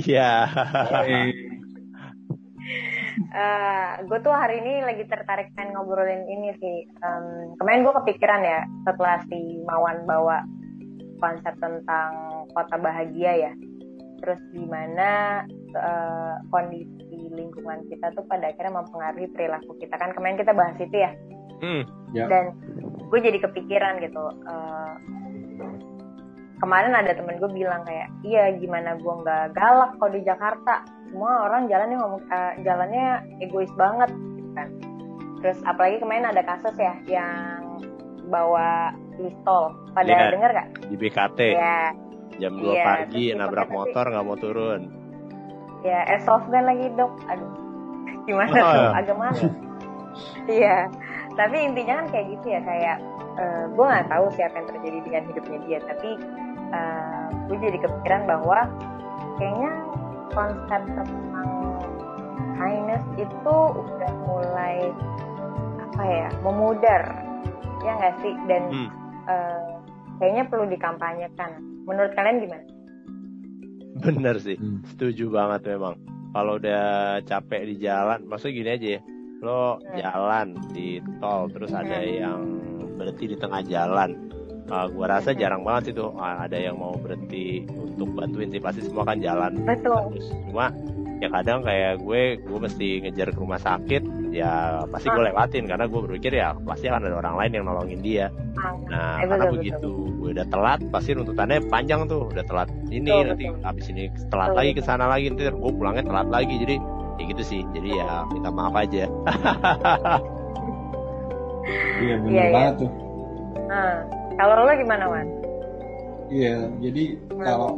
Iya. uh, gue tuh hari ini lagi tertarik pengen ngobrolin ini sih. Um, kemarin gue kepikiran ya setelah si Mawan bawa konsep tentang kota bahagia ya. Terus gimana uh, kondisi lingkungan kita tuh pada akhirnya mempengaruhi perilaku kita kan kemarin kita bahas itu ya. Hmm, Ya. Dan gue jadi kepikiran gitu. uh, kemarin ada temen gue bilang kayak iya gimana gue nggak galak kalau di Jakarta. Semua orang jalannya ngomong eh, jalannya egois banget gitu kan. Terus apalagi kemarin ada kasus ya yang bawa pistol. Pada Iya. denger gak? Di BKT ya jam 2 Iya, pagi nabrak motor nggak mau turun. ya airsoft gun lagi dok. Aduh. Gimana? Oh, tuh iya. agak malu. Iya. Tapi intinya kan kayak gitu ya kayak gue nggak tahu siapa yang terjadi dengan hidupnya dia. Tapi gue jadi kepikiran bahwa kayaknya konsep tentang kindness itu udah mulai apa ya memudar ya nggak sih dan Hmm. eh, kayaknya perlu dikampanyekan menurut kalian gimana? Bener sih. Hmm. Setuju banget memang. Kalau udah capek di jalan, maksudnya gini aja ya. Lo Hmm. jalan di tol terus ada Hmm. yang berhenti di tengah jalan. Uh, gua rasa Hmm. jarang banget sih tuh uh, ada yang mau berhenti untuk bantuin sih pasti semua kan jalan Betul. terus cuma ya kadang kayak gue gue mesti ngejar ke rumah sakit ya pasti gue Ah. lewatin karena gue berpikir ya pasti akan ada orang lain yang nolongin dia Nah, Eh, karena betul, begitu gue udah telat, pasti runtutannya panjang tuh. Udah telat ini, Betul, nanti betul. habis ini telat Betul, lagi ke sana lagi, nanti gue pulangnya telat lagi. Jadi ya gitu sih. Jadi ya minta maaf aja. Iya benar iya. banget tuh. Nah, kalau lo gimana Wan? Iya, jadi kalau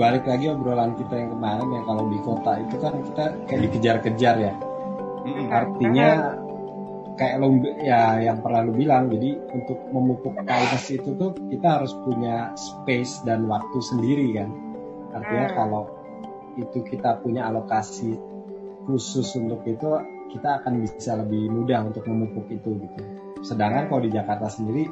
balik lagi obrolan kita yang kemarin ya kalau di kota itu kan kita kayak dikejar-kejar ya. Mm-mm. Artinya kayak lo ya yang pernah lo bilang jadi untuk memupuk kindness itu tuh kita harus punya space dan waktu sendiri kan. Artinya Hmm. kalau itu kita punya alokasi khusus untuk itu kita akan bisa lebih mudah untuk memupuk itu gitu. Sedangkan kalau di Jakarta sendiri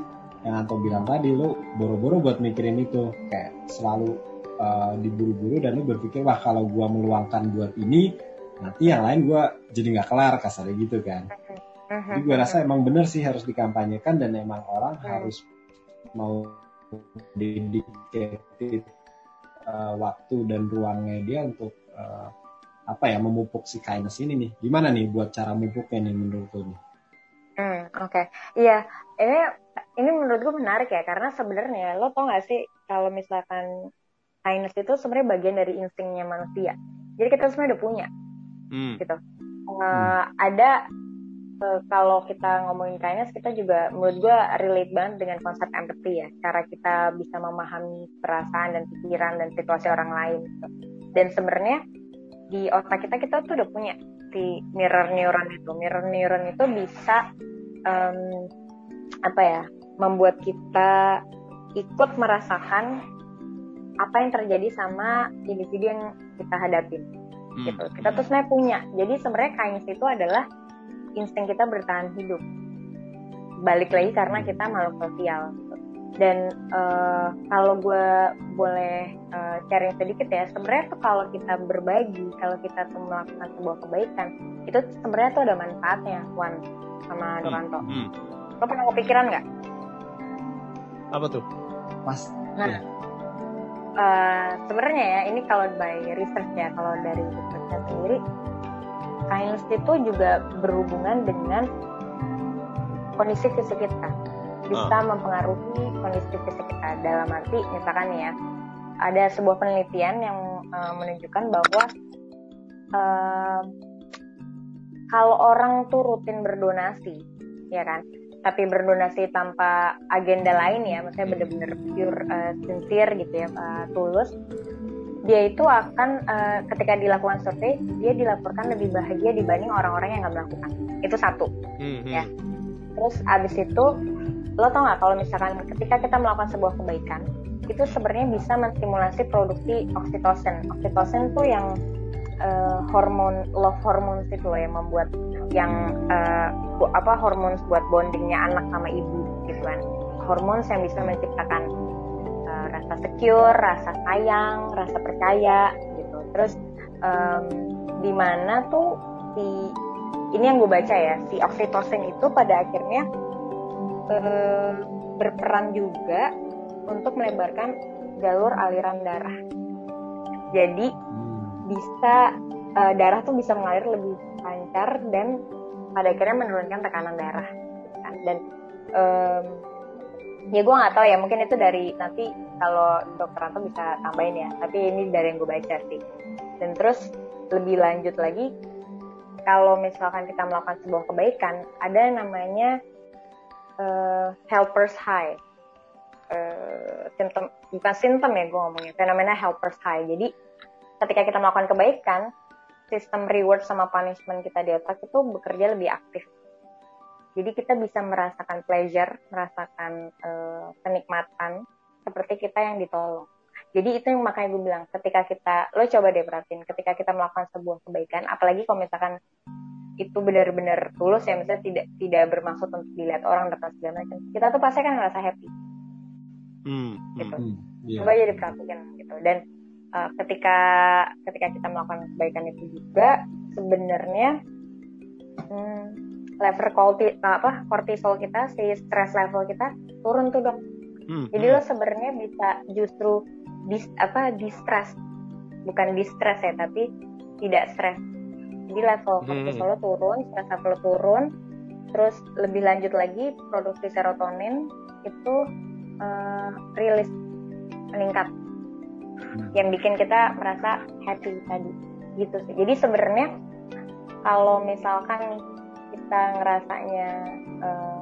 yang Anto bilang tadi lu boro-boro buat mikirin itu kayak selalu uh, diburu-buru dan lu berpikir wah kalau gua meluangkan buat ini nanti yang lain gua jadi nggak kelar kasarnya gitu kan. Jadi gue rasa emang bener sih harus dikampanyekan dan emang orang Hmm. harus mau dedicated uh, waktu dan ruangnya dia untuk uh, apa ya memupuk si kindness ini nih. Gimana nih buat cara memupuknya nih menurut lu nih? Hmm, oke. Iya, ini ini menurut gue menarik ya karena sebenarnya lo tau gak sih kalau misalkan kindness itu sebenarnya bagian dari instingnya manusia. Jadi kita sebenarnya udah punya Hmm. gitu. Eh, Ada eh, kalau kita ngomongin kindness kita juga menurut gue relate banget dengan konsep empathy ya. Cara kita bisa memahami perasaan dan pikiran dan situasi orang lain. Gitu. Dan sebenarnya di otak kita kita tuh udah punya si mirror neuron itu. Mirror neuron itu bisa em, apa ya membuat kita ikut merasakan apa yang terjadi sama individu yang kita hadapin Hmm. gitu. Kita tuh sebenarnya punya. Jadi sebenarnya kindness itu adalah insting kita bertahan hidup. Balik lagi karena kita makhluk sosial. gitu. Dan eh, kalau gue boleh eh, sharing sedikit ya, sebenarnya tuh kalau kita berbagi, kalau kita tuh melakukan sebuah kebaikan, itu sebenarnya tuh ada manfaatnya, Wan sama Doranto. Hmm. Lo pernah kepikiran nggak? Apa tuh? Pas Nah, ya. eh, sebenarnya ya ini kalau by research ya, kalau dari researchnya sendiri, kindness itu juga berhubungan dengan kondisi fisik kita, bisa mempengaruhi kondisi fisik kita. Dalam arti, misalkan ya, ada sebuah penelitian yang eh, menunjukkan bahwa eh, kalau orang tuh rutin berdonasi, ya kan, tapi berdonasi tanpa agenda lain ya, maksudnya bener-bener pure uh, sincere gitu ya, uh, tulus, dia itu akan uh, ketika dilakukan survei, dia dilaporkan lebih bahagia dibanding orang-orang yang nggak melakukan. Itu satu. Hmm, hmm. Ya. Terus abis itu, lo tau nggak kalau misalkan ketika kita melakukan sebuah kebaikan, itu sebenarnya bisa menstimulasi produksi oksitosin. Oksitosin tuh yang uh, hormon love hormones itu loh yang membuat yang uh, apa hormon buat bondingnya anak sama ibu gitu kan. Hormon yang bisa menciptakan uh, rasa secure rasa sayang rasa percaya gitu. Terus um, di mana tuh si ini yang gue baca ya si oksitosin itu pada akhirnya um, berperan juga untuk melebarkan jalur aliran darah. Jadi Hmm. bisa uh, darah tuh bisa mengalir lebih lancar dan pada akhirnya menurunkan tekanan darah gitu kan. dan um, ya gue nggak tahu ya mungkin itu dari nanti kalau dokter Anto bisa tambahin ya tapi ini dari yang gue baca sih. Dan terus lebih lanjut lagi kalau misalkan kita melakukan sebuah kebaikan ada yang namanya uh, helpers high. Uh, simptom bukan simptom ya gue ngomongnya fenomena helpers high. Jadi ketika kita melakukan kebaikan sistem reward sama punishment kita di otak itu bekerja lebih aktif jadi kita bisa merasakan pleasure, merasakan uh, kenikmatan seperti kita yang ditolong. Jadi itu yang makanya gue bilang, ketika kita, lo coba deh perhatiin, ketika kita melakukan sebuah kebaikan, apalagi kalau misalkan itu benar-benar tulus ya, misalnya tidak tidak bermaksud untuk dilihat orang atau segala macam, kita tuh pasti kan ngerasa happy. Hmm. Gitu. Hmm, iya. Coba jadi perhatikan gitu. Dan uh, ketika ketika kita melakukan kebaikan itu juga sebenarnya hmm, level korti, apa kortisol kita, si stress level kita turun tuh dok. Hmm. Jadi lo sebenarnya bisa justru dis apa distress, bukan distress ya, tapi tidak stres. Jadi level Hmm. kortisol lo turun, stress level lo turun, terus lebih lanjut lagi produksi serotonin itu eh, rilis meningkat, Hmm. Yang bikin kita merasa happy tadi, gitu sih. Jadi sebenarnya kalau misalkan kita ngerasanya eh,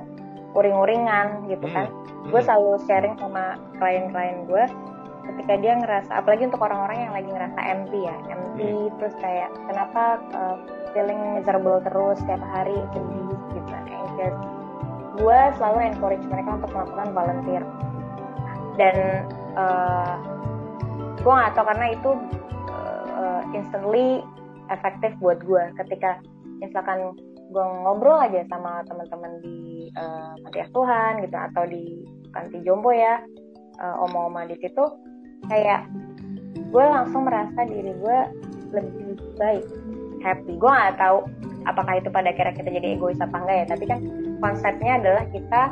uring-uringan gitu kan, Hmm. gue selalu sharing sama klien-klien gue ketika dia ngerasa apalagi untuk orang-orang yang lagi ngerasa empty ya empty terus kayak kenapa uh, feeling miserable terus tiap hari sedih gitu anxious? Gue selalu encourage mereka untuk melakukan volunteer. Dan uh, gue nggak tahu karena itu uh, instantly efektif buat gue ketika misalkan gue ngobrol aja sama teman-teman di uh, panti asuhan gitu atau di panti jompo ya uh, oma-oma di situ kayak gue langsung merasa diri gue lebih baik happy. Gue nggak tahu apakah itu pada akhirnya kita jadi egois apa enggak ya tapi kan konsepnya adalah kita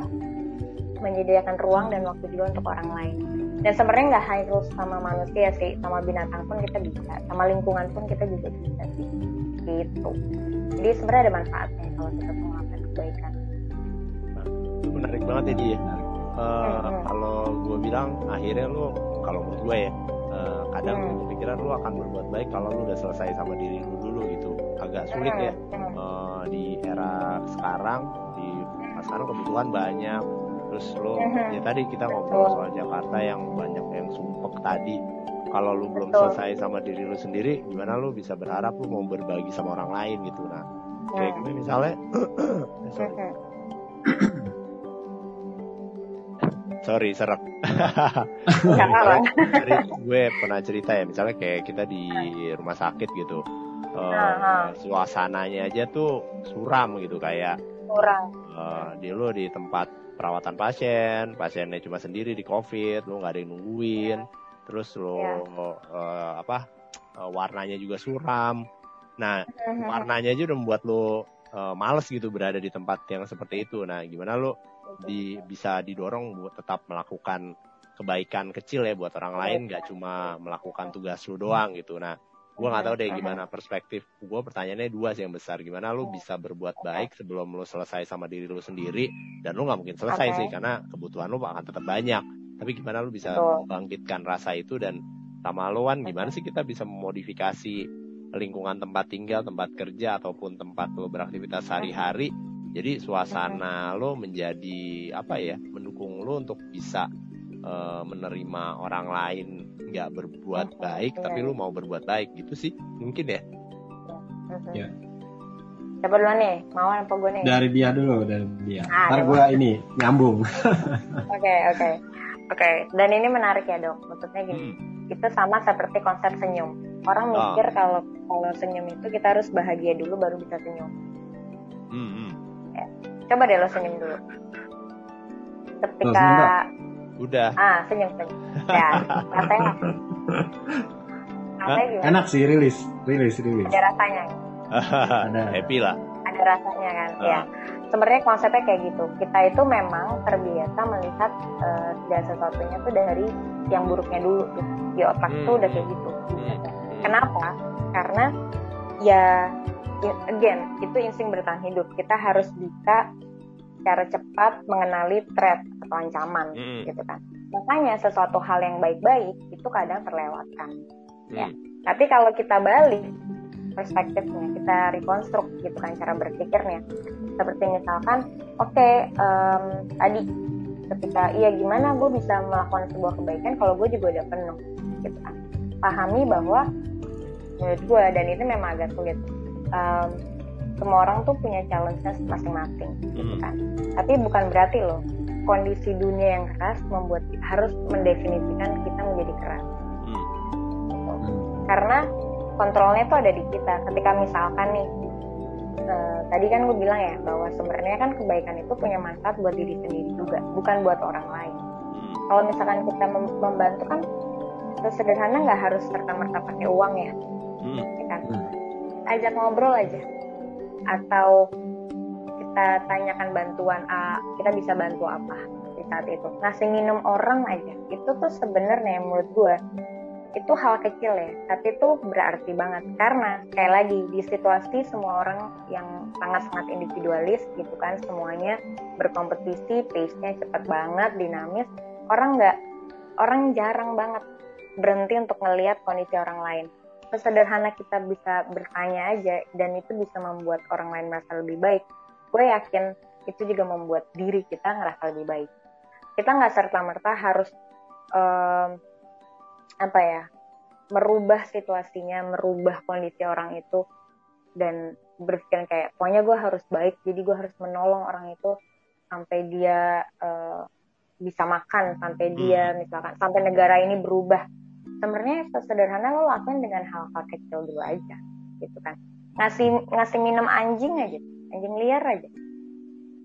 menyediakan ruang dan waktu juga untuk orang lain dan sebenarnya nggak harus sama manusia sih sama binatang pun kita bisa sama lingkungan pun kita juga bisa sih gitu jadi sebenarnya ada manfaatnya kalau kita melakukan kebaikan menarik banget ya dia. Uh, Hmm. Kalau gue bilang akhirnya lu kalau menurut gue ya uh, kadang Hmm. lu kepikiran lu akan berbuat baik kalau lu udah selesai sama diri lu dulu gitu. Agak sulit ya Hmm, uh, di era sekarang di sekarang kebutuhan banyak terus lo Mhm. ya tadi kita ngobrol soal Jakarta yang banyak yang sumpek tadi kalau lu belum Betul. selesai sama diri lu sendiri gimana lu bisa berharap lu mau berbagi sama orang lain gitu nah kayak Hmm. gue misalnya eh, sorry, Hmm. sorry serak apa-apa. Jadi gue pernah cerita ya misalnya kayak kita di rumah sakit gitu Aha. suasananya aja tuh suram gitu kayak kurang eh, di lo di tempat perawatan pasien, pasiennya cuma sendiri di covid, lo nggak ada yang nungguin, terus lo Ya. eh, apa eh, warnanya juga suram. Nah warnanya aja udah membuat lo eh, males gitu berada di tempat yang seperti itu. Nah gimana lo di, bisa didorong buat tetap melakukan kebaikan kecil ya buat orang lain, nggak cuma melakukan tugas lo doang gitu. Nah gue nggak tahu deh gimana perspektif gue pertanyaannya dua sih yang besar. Gimana lu bisa berbuat baik sebelum lu selesai sama diri lu sendiri dan lu nggak mungkin selesai Oke. sih karena kebutuhan lu akan tetap banyak. Tapi gimana lu bisa Betul. bangkitkan rasa itu dan sama lu kan gimana sih kita bisa memodifikasi lingkungan tempat tinggal tempat kerja ataupun tempat lu beraktivitas sehari-hari? Jadi suasana lo menjadi apa ya mendukung lo untuk bisa eh, menerima orang lain nggak berbuat baik iya. tapi lu mau berbuat baik gitu sih mungkin ya Mhm. Ya. Siapa duluan nih? Mawar apa gue nih? Dari dia dulu, dari dia. Ah, Ntar gue ini nyambung. Oke, oke. Oke, dan ini menarik ya dok. Maksudnya gini, Hmm. itu sama seperti konsep senyum. Orang Ah. mikir kalau kalau senyum itu kita harus bahagia dulu baru bisa senyum. Hmm, hmm. Coba deh lo senyum dulu. Ketika. Udah. Ah, senyum senyum. Ya, rasanya. Rasanya gimana? Enak sih rilis, rilis, rilis. Ada rasanya. Ada. Happy lah. Ada rasanya kan. Ah. Ya. Sebenarnya konsepnya kayak gitu. Kita itu memang terbiasa melihat eh, segala sesuatunya tuh dari yang buruknya dulu tuh. Di otak Hmm. tuh udah kayak gitu. Hmm. Kenapa? Karena ya ya, again itu insting bertahan hidup. Kita harus bisa secara cepat mengenali threat atau ancaman Hmm. gitu kan. Makanya sesuatu hal yang baik-baik itu kadang terlewatkan. Ya. Hmm. Tapi kalau kita balik perspektifnya, kita rekonstruk gitu kan cara berpikirnya. Seperti misalkan, oke em, tadi ketika iya gimana gue bisa melakukan sebuah kebaikan kalau gue juga udah penuh gitu kan. Pahami bahwa menurut gue dan itu memang agak sulit. Em, semua orang tuh punya challenge-nya masing-masing gitu Hmm. kan. Tapi bukan berarti loh kondisi dunia yang keras membuat harus mendefinisikan kita menjadi keras Hmm. gitu. Karena kontrolnya tuh ada di kita. Ketika misalkan nih, eh, tadi kan gue bilang ya bahwa sebenarnya kan kebaikan itu punya manfaat buat diri sendiri juga, bukan buat orang lain. Hmm. Kalau misalkan kita mem- membantu kan sesederhana nggak harus serta merta pakai uang ya, Hmm. ya kan? Hmm. Ajak ngobrol aja, atau kita tanyakan bantuan A, kita bisa bantu apa di saat itu. Ngasih minum orang aja, itu tuh sebenarnya menurut gue itu hal kecil ya, tapi itu berarti banget karena sekali lagi di situasi semua orang yang sangat-sangat individualis gitu kan, semuanya berkompetisi, pace-nya cepat banget, dinamis. Orang nggak, orang jarang banget berhenti untuk ngelihat kondisi orang lain. Sesederhana kita bisa bertanya aja dan itu bisa membuat orang lain merasa lebih baik. Gue yakin itu juga membuat diri kita ngerasa lebih baik. Kita nggak serta merta harus em, apa ya merubah situasinya, merubah kondisi orang itu dan berpikir kayak pokoknya gue harus baik, jadi gue harus menolong orang itu sampai dia eh, bisa makan, sampai dia misalkan sampai negara ini berubah. Sebenarnya sesederhana lo lakuin dengan hal-hal kecil dulu aja, gitu kan. Ngasih ngasih minum anjing aja, anjing liar aja.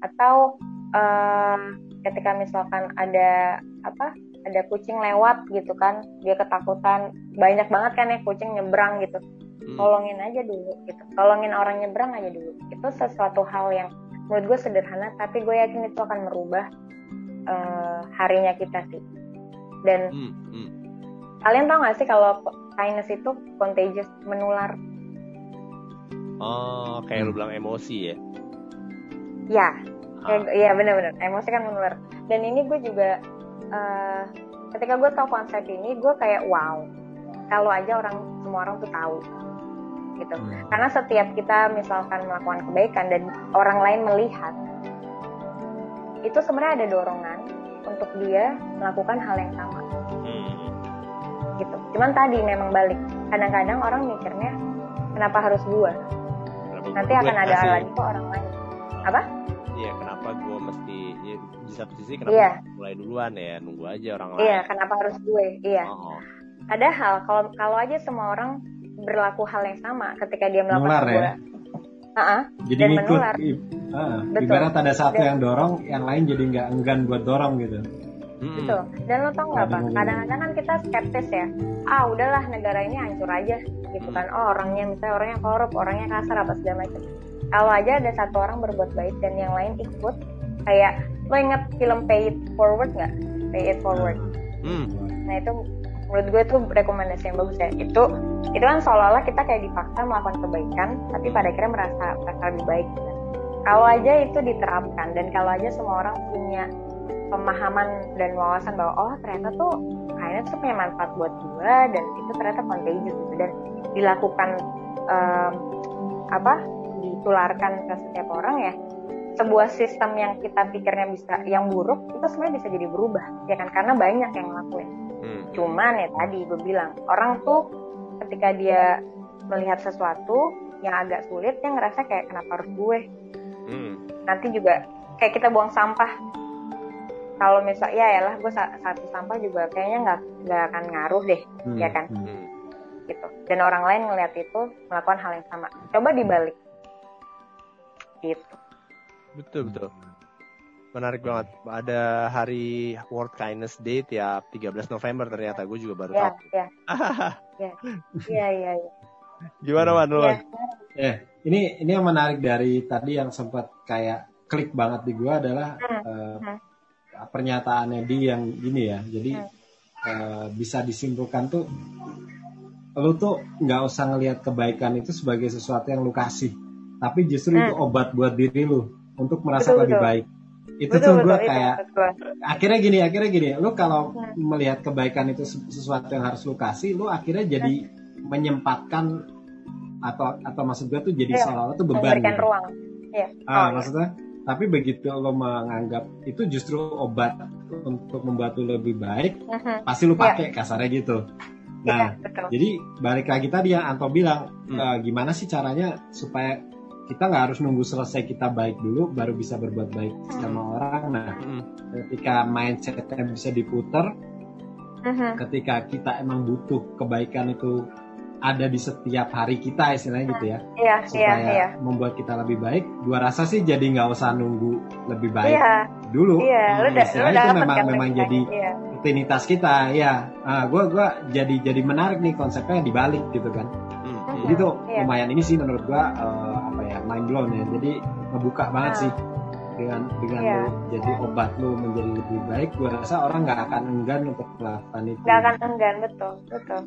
Atau eh, ketika misalkan ada apa ada kucing lewat gitu kan dia ketakutan banyak banget kan ya kucing nyebrang gitu Hmm. tolongin aja dulu gitu tolongin orang nyebrang aja dulu itu sesuatu hal yang menurut gue sederhana tapi gue yakin itu akan merubah eh, harinya kita sih dan Hmm. Hmm. Kalian tau gak sih kalau kindness itu contagious menular Oh, kayak lu bilang emosi ya. ya Ah. Ya, iya benar-benar emosi kan menular. Dan ini gue juga eh, ketika gue tahu konsep ini, gue kayak wow. Kalau aja orang semua orang tuh tahu, gitu. Hmm. Karena setiap kita misalkan melakukan kebaikan dan orang lain melihat, itu sebenarnya ada dorongan untuk dia melakukan hal yang sama, Hmm. Cuman tadi memang balik. Kadang-kadang orang mikirnya kenapa harus gue? Kenapa Nanti gue akan ada kasih- lagi kok orang lain. Apa? Iya, kenapa gue mesti ya, di satu sisi kenapa Iya. mulai duluan ya nunggu aja orang lain. Iya, kenapa harus gue? Iya. Oh, Padahal kalau kalau aja semua orang berlaku hal yang sama ketika dia melakukan Menular sebuah ya? Ah-ah, Jadi Dan ngikut. menular. Ah, Betul. ibarat ada satu Dan- yang dorong, yang lain jadi nggak enggan buat dorong gitu. Mm-mm. betul. Dan lo tau nggak apa? hubungan. Kadang-kadang kan kita skeptis ya. Ah udahlah negara ini hancur aja gitu kan. Oh orangnya misalnya orangnya korup, orangnya kasar apa segala macam. Kalau aja ada satu orang berbuat baik dan yang lain ikut, kayak lo inget film Pay It Forward nggak? Pay It Forward. Hmm. Nah itu menurut gue tuh rekomendasi yang bagus ya. Itu itu kan seolah-olah kita kayak dipaksa melakukan kebaikan, tapi pada akhirnya merasa merasa lebih baik. gitu. Kalau aja itu diterapkan dan kalau aja semua orang punya pemahaman dan wawasan bahwa oh ternyata tuh kayaknya tuh punya manfaat buat gue dan itu ternyata contagious gitu. Dan dilakukan em, apa ditularkan ke setiap orang ya sebuah sistem yang kita pikirnya bisa yang buruk itu sebenarnya bisa jadi berubah ya kan? Karena banyak yang ngelakuin. Hmm. Cuman ya tadi gue bilang orang tuh ketika dia melihat sesuatu yang agak sulit dia ngerasa kayak kenapa harus gue? Hmm. nanti juga kayak kita buang sampah kalau misal ya ya lah gue sa- satu sampah juga kayaknya nggak nggak akan ngaruh deh Hmm, Ya kan? hmm. Hmm. gitu dan orang lain ngeliat itu melakukan hal yang sama coba dibalik gitu Betul betul. menarik banget. Ada hari World Kindness Day tiap 13 November ternyata gue juga baru Iya, tahu. iya. Iya, iya, iya. iya. Gimana Wan? lu, Wan? Iya. Eh, ini ini yang menarik dari tadi yang sempat kayak klik banget di gua adalah Hmm, eh, hmm. Pernyataannya di yang gini ya. Jadi eh, bisa disimpulkan tuh lu tuh nggak usah ngelihat kebaikan itu sebagai sesuatu yang lu kasih, tapi justru itu Hmm. obat buat diri lu untuk merasa Betul, lebih betul. baik. Itu Betul, tuh betul, gua itu kayak gua. akhirnya gini, akhirnya gini. Lu kalau Hmm. melihat kebaikan itu se- sesuatu yang harus lu kasih, lu akhirnya jadi menyempatkan atau atau maksud gua tuh jadi Iya, seolah-olah tuh beban. Memberikan gitu. ruang. Iya. Ah, Oh, iya. maksudnya, tapi begitu lo menganggap itu justru obat untuk membuat lo lebih baik, Mhm. pasti lo pakai kasarnya gitu. Iya, Nah, betul. jadi balik lagi tadi yang Anto bilang, Hmm. eh, gimana sih caranya supaya kita nggak harus nunggu selesai kita baik dulu, baru bisa berbuat baik sama orang. Nah, Mm. ketika mindsetnya bisa diputer, Mhm. ketika kita emang butuh kebaikan itu ada di setiap hari kita istilahnya gitu ya Iya, iya, supaya iya. membuat kita lebih baik gua rasa sih jadi nggak usah nunggu lebih baik Iya, dulu iya. Lu udah, lu itu memang kan memang jadi Iya. rutinitas kita ya ah gua gua jadi jadi menarik nih konsepnya dibalik gitu kan Mm. Mhm. jadi tuh Iya. lumayan ini sih menurut gua eh, apa ya mind blown ya jadi ngebuka banget Ah. sih dengan dengan Iya. lu jadi obat lu menjadi lebih baik gua rasa orang nggak akan enggan untuk melakukan itu Nggak akan enggan, betul, betul.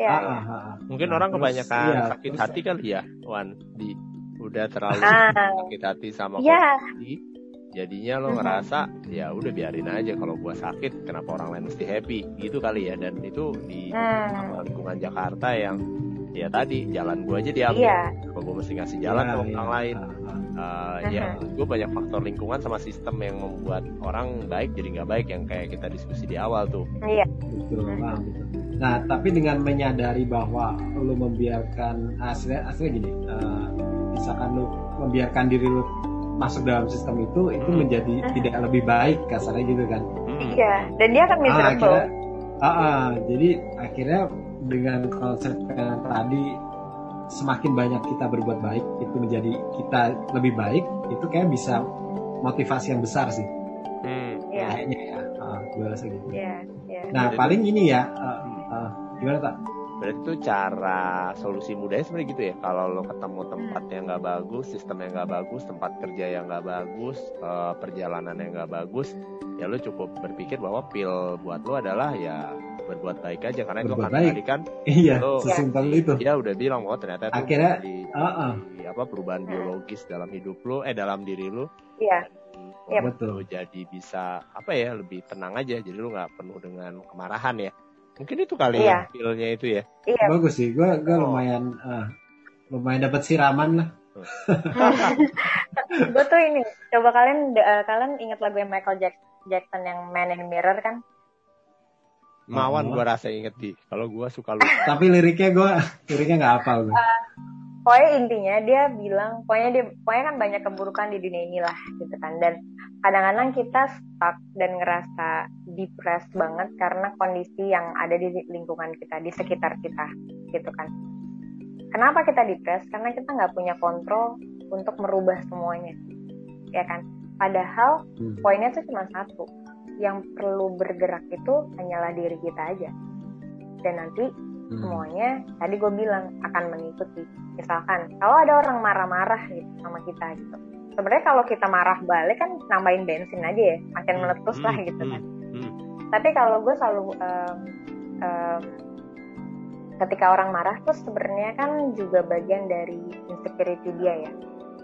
Iya, Ah, ah, ah. Mungkin Nah, orang terus, kebanyakan iya, sakit terus- hati kali ya, Wan. Di udah terlalu Ah. sakit hati sama Iya. kondisi. Jadinya lo ngerasa ya udah biarin aja kalau gua sakit kenapa orang lain mesti happy gitu kali ya dan itu di Hmm. lingkungan Jakarta yang ya tadi jalan gua aja diambil Iya. kenapa gua mesti ngasih jalan sama iya. orang lain Ah, ah. Uh, ya gue banyak faktor lingkungan sama sistem yang membuat orang baik jadi nggak baik yang kayak kita diskusi di awal tuh Iya. Betul, paham, betul. Nah, tapi dengan menyadari bahwa lu membiarkan aslinya, aslinya gini, eh, misalkan lu membiarkan diri lu masuk dalam sistem itu, itu Hmm. menjadi tidak lebih baik kasarnya gitu kan. Hmm. Iya. Dan dia akan Ah, miserable. akhirnya, ah, ah, jadi akhirnya dengan konsep yang tadi semakin banyak kita berbuat baik, itu menjadi kita lebih baik, itu kayak bisa motivasi yang besar sih, Hmm. Iya. kayaknya ya. Ah, gue rasa gitu. Iya, iya. Nah, paling ini ya, eh, eh, gimana tak? Berarti itu cara solusi mudahnya sebenarnya gitu ya. Kalau lo ketemu tempat yang nggak bagus, sistem yang nggak bagus, tempat kerja yang nggak bagus, eh, perjalanan yang nggak bagus, ya lo cukup berpikir bahwa pil buat lo adalah ya berbuat baik aja karena itu akan baik. menjadikan Iya, Lo- sesimpel itu. dia udah bilang oh ternyata itu Akhirnya, menjadi ah, ah. di- apa perubahan biologis dalam hidup lo, eh dalam diri lo Iya. Yep. Betul. lo jadi bisa apa ya lebih tenang aja jadi lu nggak penuh dengan kemarahan ya mungkin itu kali Iya. ya feelnya itu ya Iya. Bagus sih, gue gue Oh. lumayan ah, lumayan dapat siraman lah. gue tuh ini coba kalian eh, kalian ingat lagu yang Michael Jack- Jackson yang Man in the Mirror kan Mawan Oh. gua rasa inget di kalau gua suka lupa Tapi liriknya gue liriknya nggak hafal gue. pokoknya intinya dia bilang pokoknya dia pokoknya kan banyak keburukan di dunia ini lah gitu kan dan kadang-kadang kita stuck dan ngerasa depressed banget karena kondisi yang ada di lingkungan kita di sekitar kita gitu kan. Kenapa kita depressed? Karena kita nggak punya kontrol untuk merubah semuanya ya kan? Padahal Hmm. poinnya tuh cuma satu yang perlu bergerak itu hanyalah diri kita aja. Dan nanti Hmm. semuanya tadi gue bilang akan mengikuti. Misalkan kalau ada orang marah-marah gitu sama kita gitu sebenarnya kalau kita marah balik kan nambahin bensin aja ya makin meletus lah Hmm, gitu kan hmm. tapi kalau gue selalu em, em, ketika orang marah tuh sebenarnya kan juga bagian dari insecurity dia ya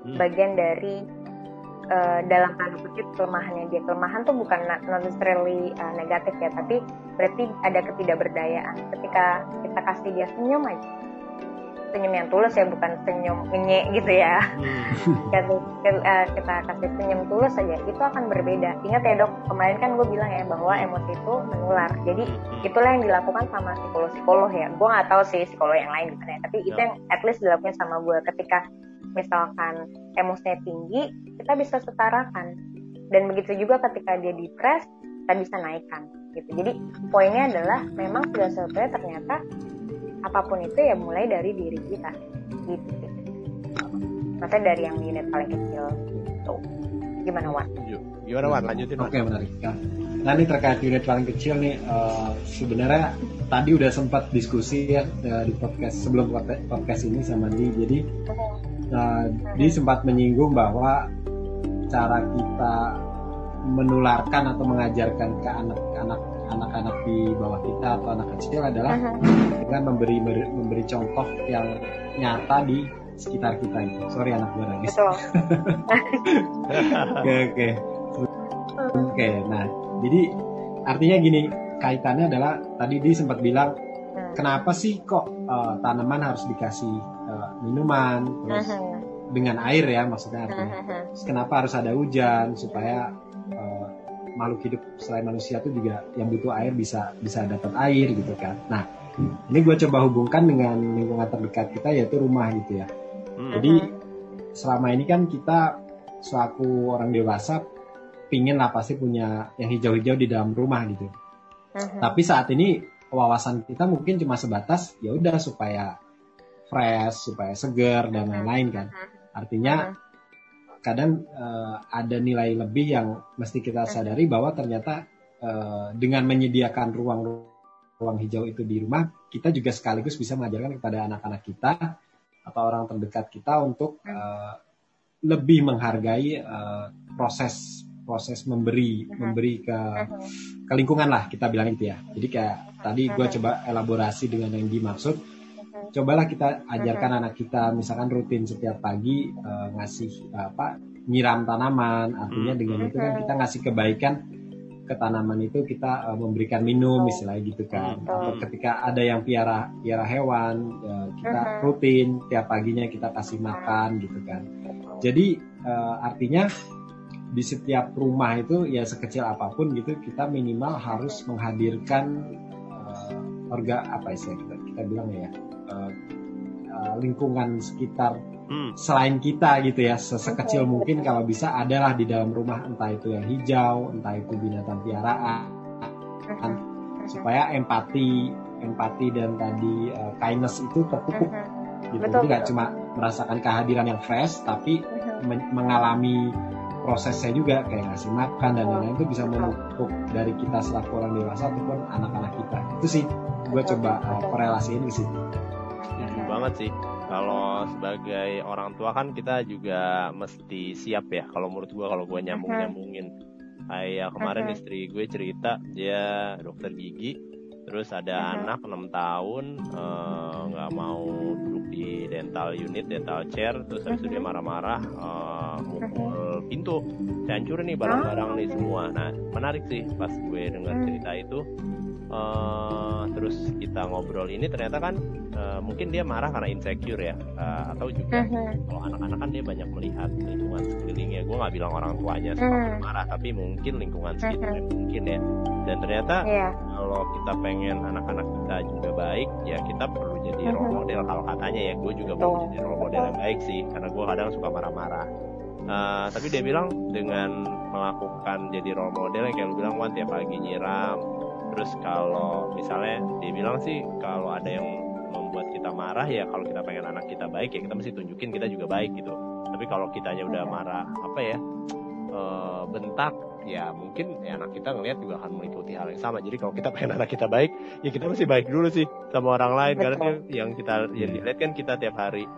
Hmm. bagian dari eh, dalam tanda kutip kelemahannya dia kelemahan tuh bukan not necessarily eh, negatif ya tapi berarti ada ketidakberdayaan ketika kita kasih dia senyum aja senyum yang tulus ya bukan senyum ngenyek gitu ya. Hmm. kita, eh, kita kasih senyum tulus aja itu akan berbeda. Ingat ya dok kemarin kan gue bilang ya bahwa emosi itu menular. Jadi itulah yang dilakukan sama psikolog psikolog ya. Gue nggak tahu sih psikolog yang lain gimana ya tapi itu Ya. yang at least dilakukan sama gue ketika misalkan emosinya tinggi kita bisa setarakan. Dan begitu juga ketika dia depres kita bisa naikkan gitu. Jadi poinnya adalah memang sudah sebetulnya ternyata apa pun itu ya mulai dari diri kita gitu sih maksudnya dari yang unit paling kecil gitu Gimana Wan? Gimana Wan? Lanjutin Oke okay, menarik. Nah ini terkait unit paling kecil nih, uh, sebenarnya tadi udah sempat diskusi ya uh, di podcast sebelum podcast ini sama Di. Jadi uh, Di sempat menyinggung bahwa cara kita menularkan atau mengajarkan ke anak-anak anak-anak di bawah kita atau anak kecil adalah dengan memberi memberi contoh yang nyata di sekitar kita gitu. Sorry anak gue nangis. Oke oke. Oke, nah jadi artinya gini kaitannya adalah tadi di sempat bilang hmm. kenapa sih kok uh, tanaman harus dikasih uh, minuman terus dengan air ya maksudnya artinya. Terus kenapa harus ada hujan supaya makhluk hidup selain manusia itu juga yang butuh air bisa bisa dapat air gitu kan. Nah ini gue coba hubungkan dengan lingkungan terdekat kita yaitu rumah gitu ya. Hmm. Jadi selama ini kan kita selaku orang dewasa pingin lah pasti punya yang hijau-hijau di dalam rumah gitu. Uh-huh. Tapi saat ini wawasan kita mungkin cuma sebatas ya udah supaya fresh, supaya segar dan lain-lain kan. Artinya kadang uh, ada nilai lebih yang mesti kita sadari bahwa ternyata uh, dengan menyediakan ruang ruang hijau itu di rumah, kita juga sekaligus bisa mengajarkan kepada anak-anak kita atau orang terdekat kita untuk uh, lebih menghargai uh, proses proses memberi uh-huh. memberi ke uh-huh. ke lingkungan lah kita bilang itu ya jadi kayak tadi gue coba elaborasi dengan yang dimaksud. Cobalah kita ajarkan uh-huh. anak kita misalkan rutin setiap pagi uh, ngasih uh, apa nyiram tanaman artinya dengan itu kan kita ngasih kebaikan ke tanaman itu kita uh, memberikan minum oh. istilahnya gitu kan oh. atau ketika ada yang piara piara hewan uh, kita uh-huh. rutin tiap paginya kita kasih makan gitu kan jadi uh, artinya di setiap rumah itu ya sekecil apa pun gitu kita minimal harus menghadirkan uh, orga apa ya kita kita bilang ya uh, uh, lingkungan sekitar hmm. selain kita gitu ya sekecil mungkin kalau bisa adalah di dalam rumah entah itu yang hijau entah itu binatang piaraan. Supaya empati empati dan tadi uh, kindness itu terpupuk gitu. Betul, jadi nggak cuma merasakan kehadiran yang fresh tapi men mengalami prosesnya juga kayak ngasih makan dan lain-lain itu bisa memupuk dari kita selaku orang dewasa ataupun anak-anak kita. Itu sih gue coba uh, korelasiin ke situ banget sih. Kalau sebagai orang tua kan kita juga mesti siap ya kalau menurut gue kalau gue nyambung nyambungin kayak kemarin istri gue cerita dia dokter gigi terus ada anak 6 tahun eh, nggak uh, mau duduk di dental unit dental chair terus habis itu dia marah-marah uh, mukul pintu. Saya hancurin nih barang-barang nih semua. Nah menarik sih pas gue dengar cerita itu uh, terus kita ngobrol ini ternyata kan uh, mungkin dia marah karena insecure ya uh, atau juga uh-huh. kalau anak-anak kan dia banyak melihat lingkungan sekelilingnya gue nggak bilang orang tuanya uh-huh. marah tapi mungkin lingkungan sekitarnya uh-huh. mungkin ya dan ternyata yeah. kalau kita pengen anak-anak kita juga baik ya kita perlu jadi uh-huh. role model kalau katanya ya gue juga perlu jadi role model yang baik sih karena gue kadang suka marah-marah Uh, tapi dia bilang dengan melakukan jadi role model yang kayak lu bilang Wan tiap pagi nyiram terus kalau misalnya dia bilang sih kalau ada yang membuat kita marah ya kalau kita pengen anak kita baik ya kita mesti tunjukin kita juga baik gitu. Tapi kalau kitanya udah marah apa ya e, bentak ya mungkin ya anak kita ngelihat juga akan mengikuti hal yang sama. Jadi kalau kita pengen anak kita baik ya kita mesti baik dulu sih sama orang lain. Karena yang kita yang dilihat kan kita tiap hari.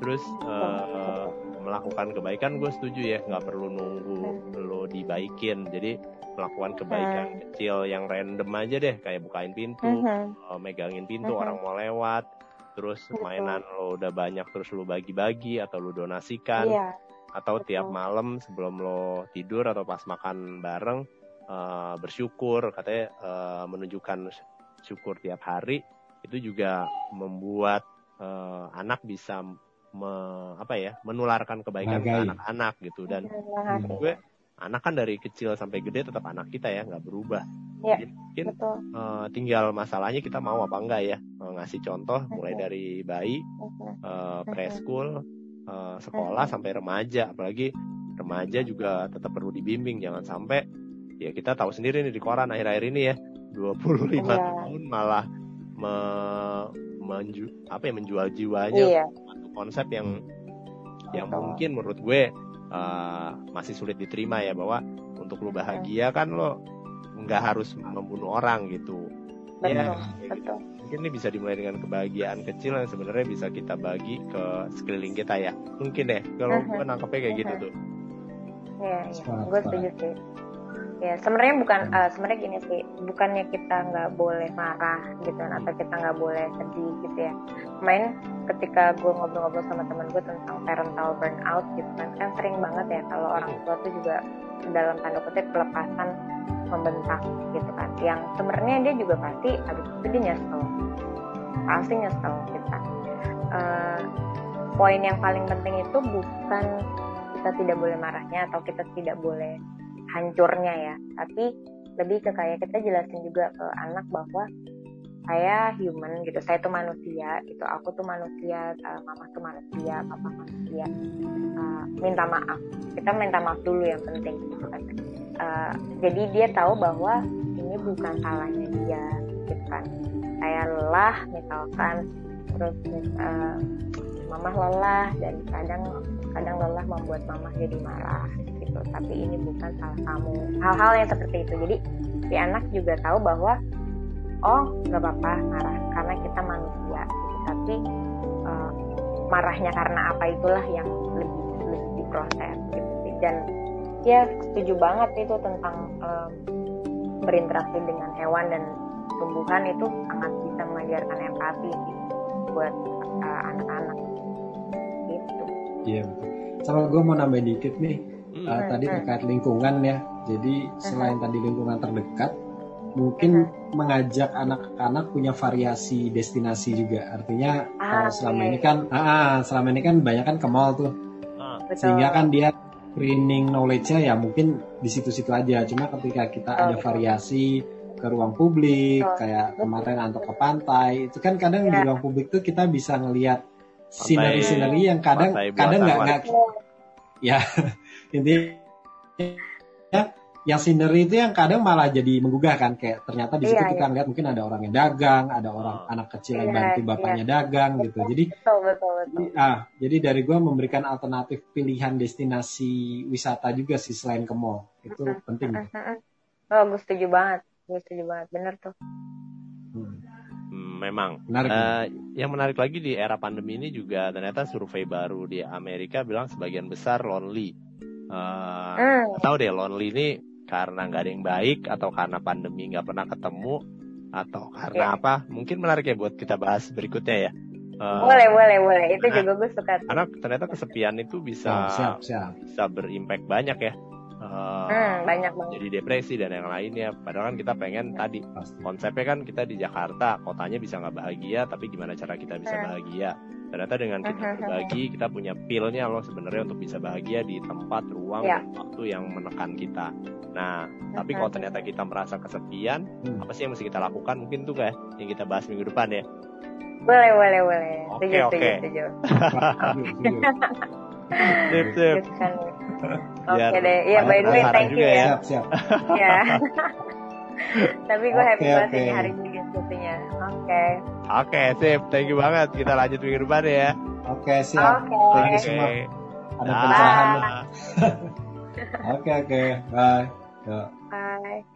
Terus uh, melakukan kebaikan gue setuju ya nggak perlu nunggu lo dibaikin jadi melakukan kebaikan hmm. kecil yang random aja deh kayak bukain pintu hmm. megangin pintu hmm. orang mau lewat terus mainan lo udah banyak terus lo bagi-bagi atau lo donasikan yeah. atau Betul. tiap malam sebelum lo tidur atau pas makan bareng uh, bersyukur katanya uh, menunjukkan syukur tiap hari itu juga membuat uh, anak bisa me, apa ya menularkan kebaikan Bagai. ke anak-anak gitu. Dan gue anak kan dari kecil sampai gede tetap anak kita ya nggak berubah. Ya, mungkin betul. Uh, tinggal masalahnya kita mau apa enggak ya uh, ngasih contoh mulai dari bayi uh, preschool uh, sekolah sampai remaja. Apalagi remaja juga tetap perlu dibimbing. Jangan sampai ya kita tahu sendiri nih di koran akhir-akhir ini ya 25 ya. tahun malah me, menju, apa ya menjual jiwanya. Iya. Konsep yang yang mungkin menurut gue uh, masih sulit diterima ya bahwa untuk lu bahagia kan lo nggak harus membunuh orang gitu. Betul, ya, betul. Gitu. Mungkin ini bisa dimulai dengan kebahagiaan kecil yang sebenarnya bisa kita bagi ke sekeliling kita ya. Mungkin deh kalau Mhm. gue nangkepnya kayak gitu Mhm. tuh. Iya, iya. Sepakat, Gue setuju sih. Ya, sebenarnya bukan eh, sebenarnya gini sih, bukannya kita nggak boleh marah gitu atau kita nggak boleh sedih gitu ya. Kemarin ketika gue ngobrol-ngobrol sama temen gue tentang parental burnout gitu kan, kan sering banget ya kalau orang tua tuh juga dalam tanda kutip pelepasan membentak gitu kan. Yang sebenarnya dia juga pasti habis itu dia nyesel, pasti nyesel kita. Eh, poin yang paling penting itu bukan kita tidak boleh marahnya atau kita tidak boleh hancurnya ya. Tapi lebih ke kayak kita jelasin juga ke anak bahwa saya human gitu saya tuh manusia gitu. Aku tuh manusia uh, mama tuh manusia papa manusia. Uh, minta maaf. Kita minta maaf dulu yang penting gitu kan. Uh, jadi dia tahu bahwa ini bukan salahnya dia gitu kan. Saya lelah misalkan terus uh, mama lelah dan kadang kadang lelah membuat mama jadi marah tapi ini bukan salah kamu. Hal-hal yang seperti itu. Jadi si anak juga tahu bahwa oh nggak apa-apa marah karena kita manusia. Tapi uh, marahnya karena apa itulah yang lebih lebih diproses gitu dan ya setuju banget itu tentang um, berinteraksi dengan hewan dan tumbuhan itu sangat bisa mengajarkan empati gitu, buat uh, anak-anak. Gitu. Iya. Sama gue mau nambahin dikit nih. Hmm. Uh, tadi terkait lingkungan ya. Jadi selain tadi lingkungan terdekat, mungkin mengajak anak-anak punya variasi destinasi juga. Artinya Ah, kalau selama iya, ini iya. kan, ah, selama ini kan banyak kan ke mall tuh, Ah, Betul. sehingga kan dia training knowledge-nya ya mungkin di situ-situ aja. Cuma ketika kita Betul, ada betul. variasi ke ruang publik, Betul. kayak kemarin atau ke pantai, itu kan kadang di Ya. ruang publik tuh kita bisa ngelihat sinari-sinari yang kadang kadang nggak nggak ya intinya yang scenery itu yang kadang malah jadi menggugah kan kayak ternyata di situ Iya, kita lihat mungkin ada orang yang dagang ada orang Oh. anak kecil yang Iya, bantu iya. bapaknya dagang gitu jadi betul betul betul ah jadi dari gua memberikan alternatif pilihan destinasi wisata juga sih selain ke mall itu penting oh gue setuju banget gue setuju banget bener tuh Hmm. Hmm, memang. menarik. Eh, yang menarik lagi di era pandemi ini juga ternyata survei baru di Amerika bilang sebagian besar lonely. Eh, Hmm. nggak tahu deh lonely ini karena nggak ada yang baik atau karena pandemi nggak pernah ketemu atau karena Iya. apa? Mungkin menarik ya buat kita bahas berikutnya ya. Eh, boleh boleh boleh itu nah. juga gue suka tuh. Karena ternyata kesepian itu bisa Oh, siap siap bisa berimpact banyak ya. Eh, hmm, banyak banget jadi depresi dan yang lainnya. Padahal kan kita pengen tadi pasti konsepnya kan kita di Jakarta kotanya bisa nggak bahagia tapi gimana cara kita bisa Hmm. bahagia ternyata dengan kita berbagi kita punya pilnya loh sebenarnya untuk bisa bahagia di tempat ruang Ya. dan waktu yang menekan kita. Nah tapi kalau ternyata kita merasa kesepian Hmm. apa sih yang mesti kita lakukan mungkin tuh kayak yang kita bahas minggu depan ya? Boleh boleh boleh. Oke, setuju oke. setuju setuju. Setuju, setuju. sip. oke deh. Iya by the way thank you juga ya. siap siap. Ya tapi gue happy Oke, banget oke. ini hari ini diskusinya. Oke oke sip. Thank you banget. Kita lanjut minggu depan ya. Oke siap. Oke. Thank you semua. ada pencerahan oke oke. Bye. Yuk. bye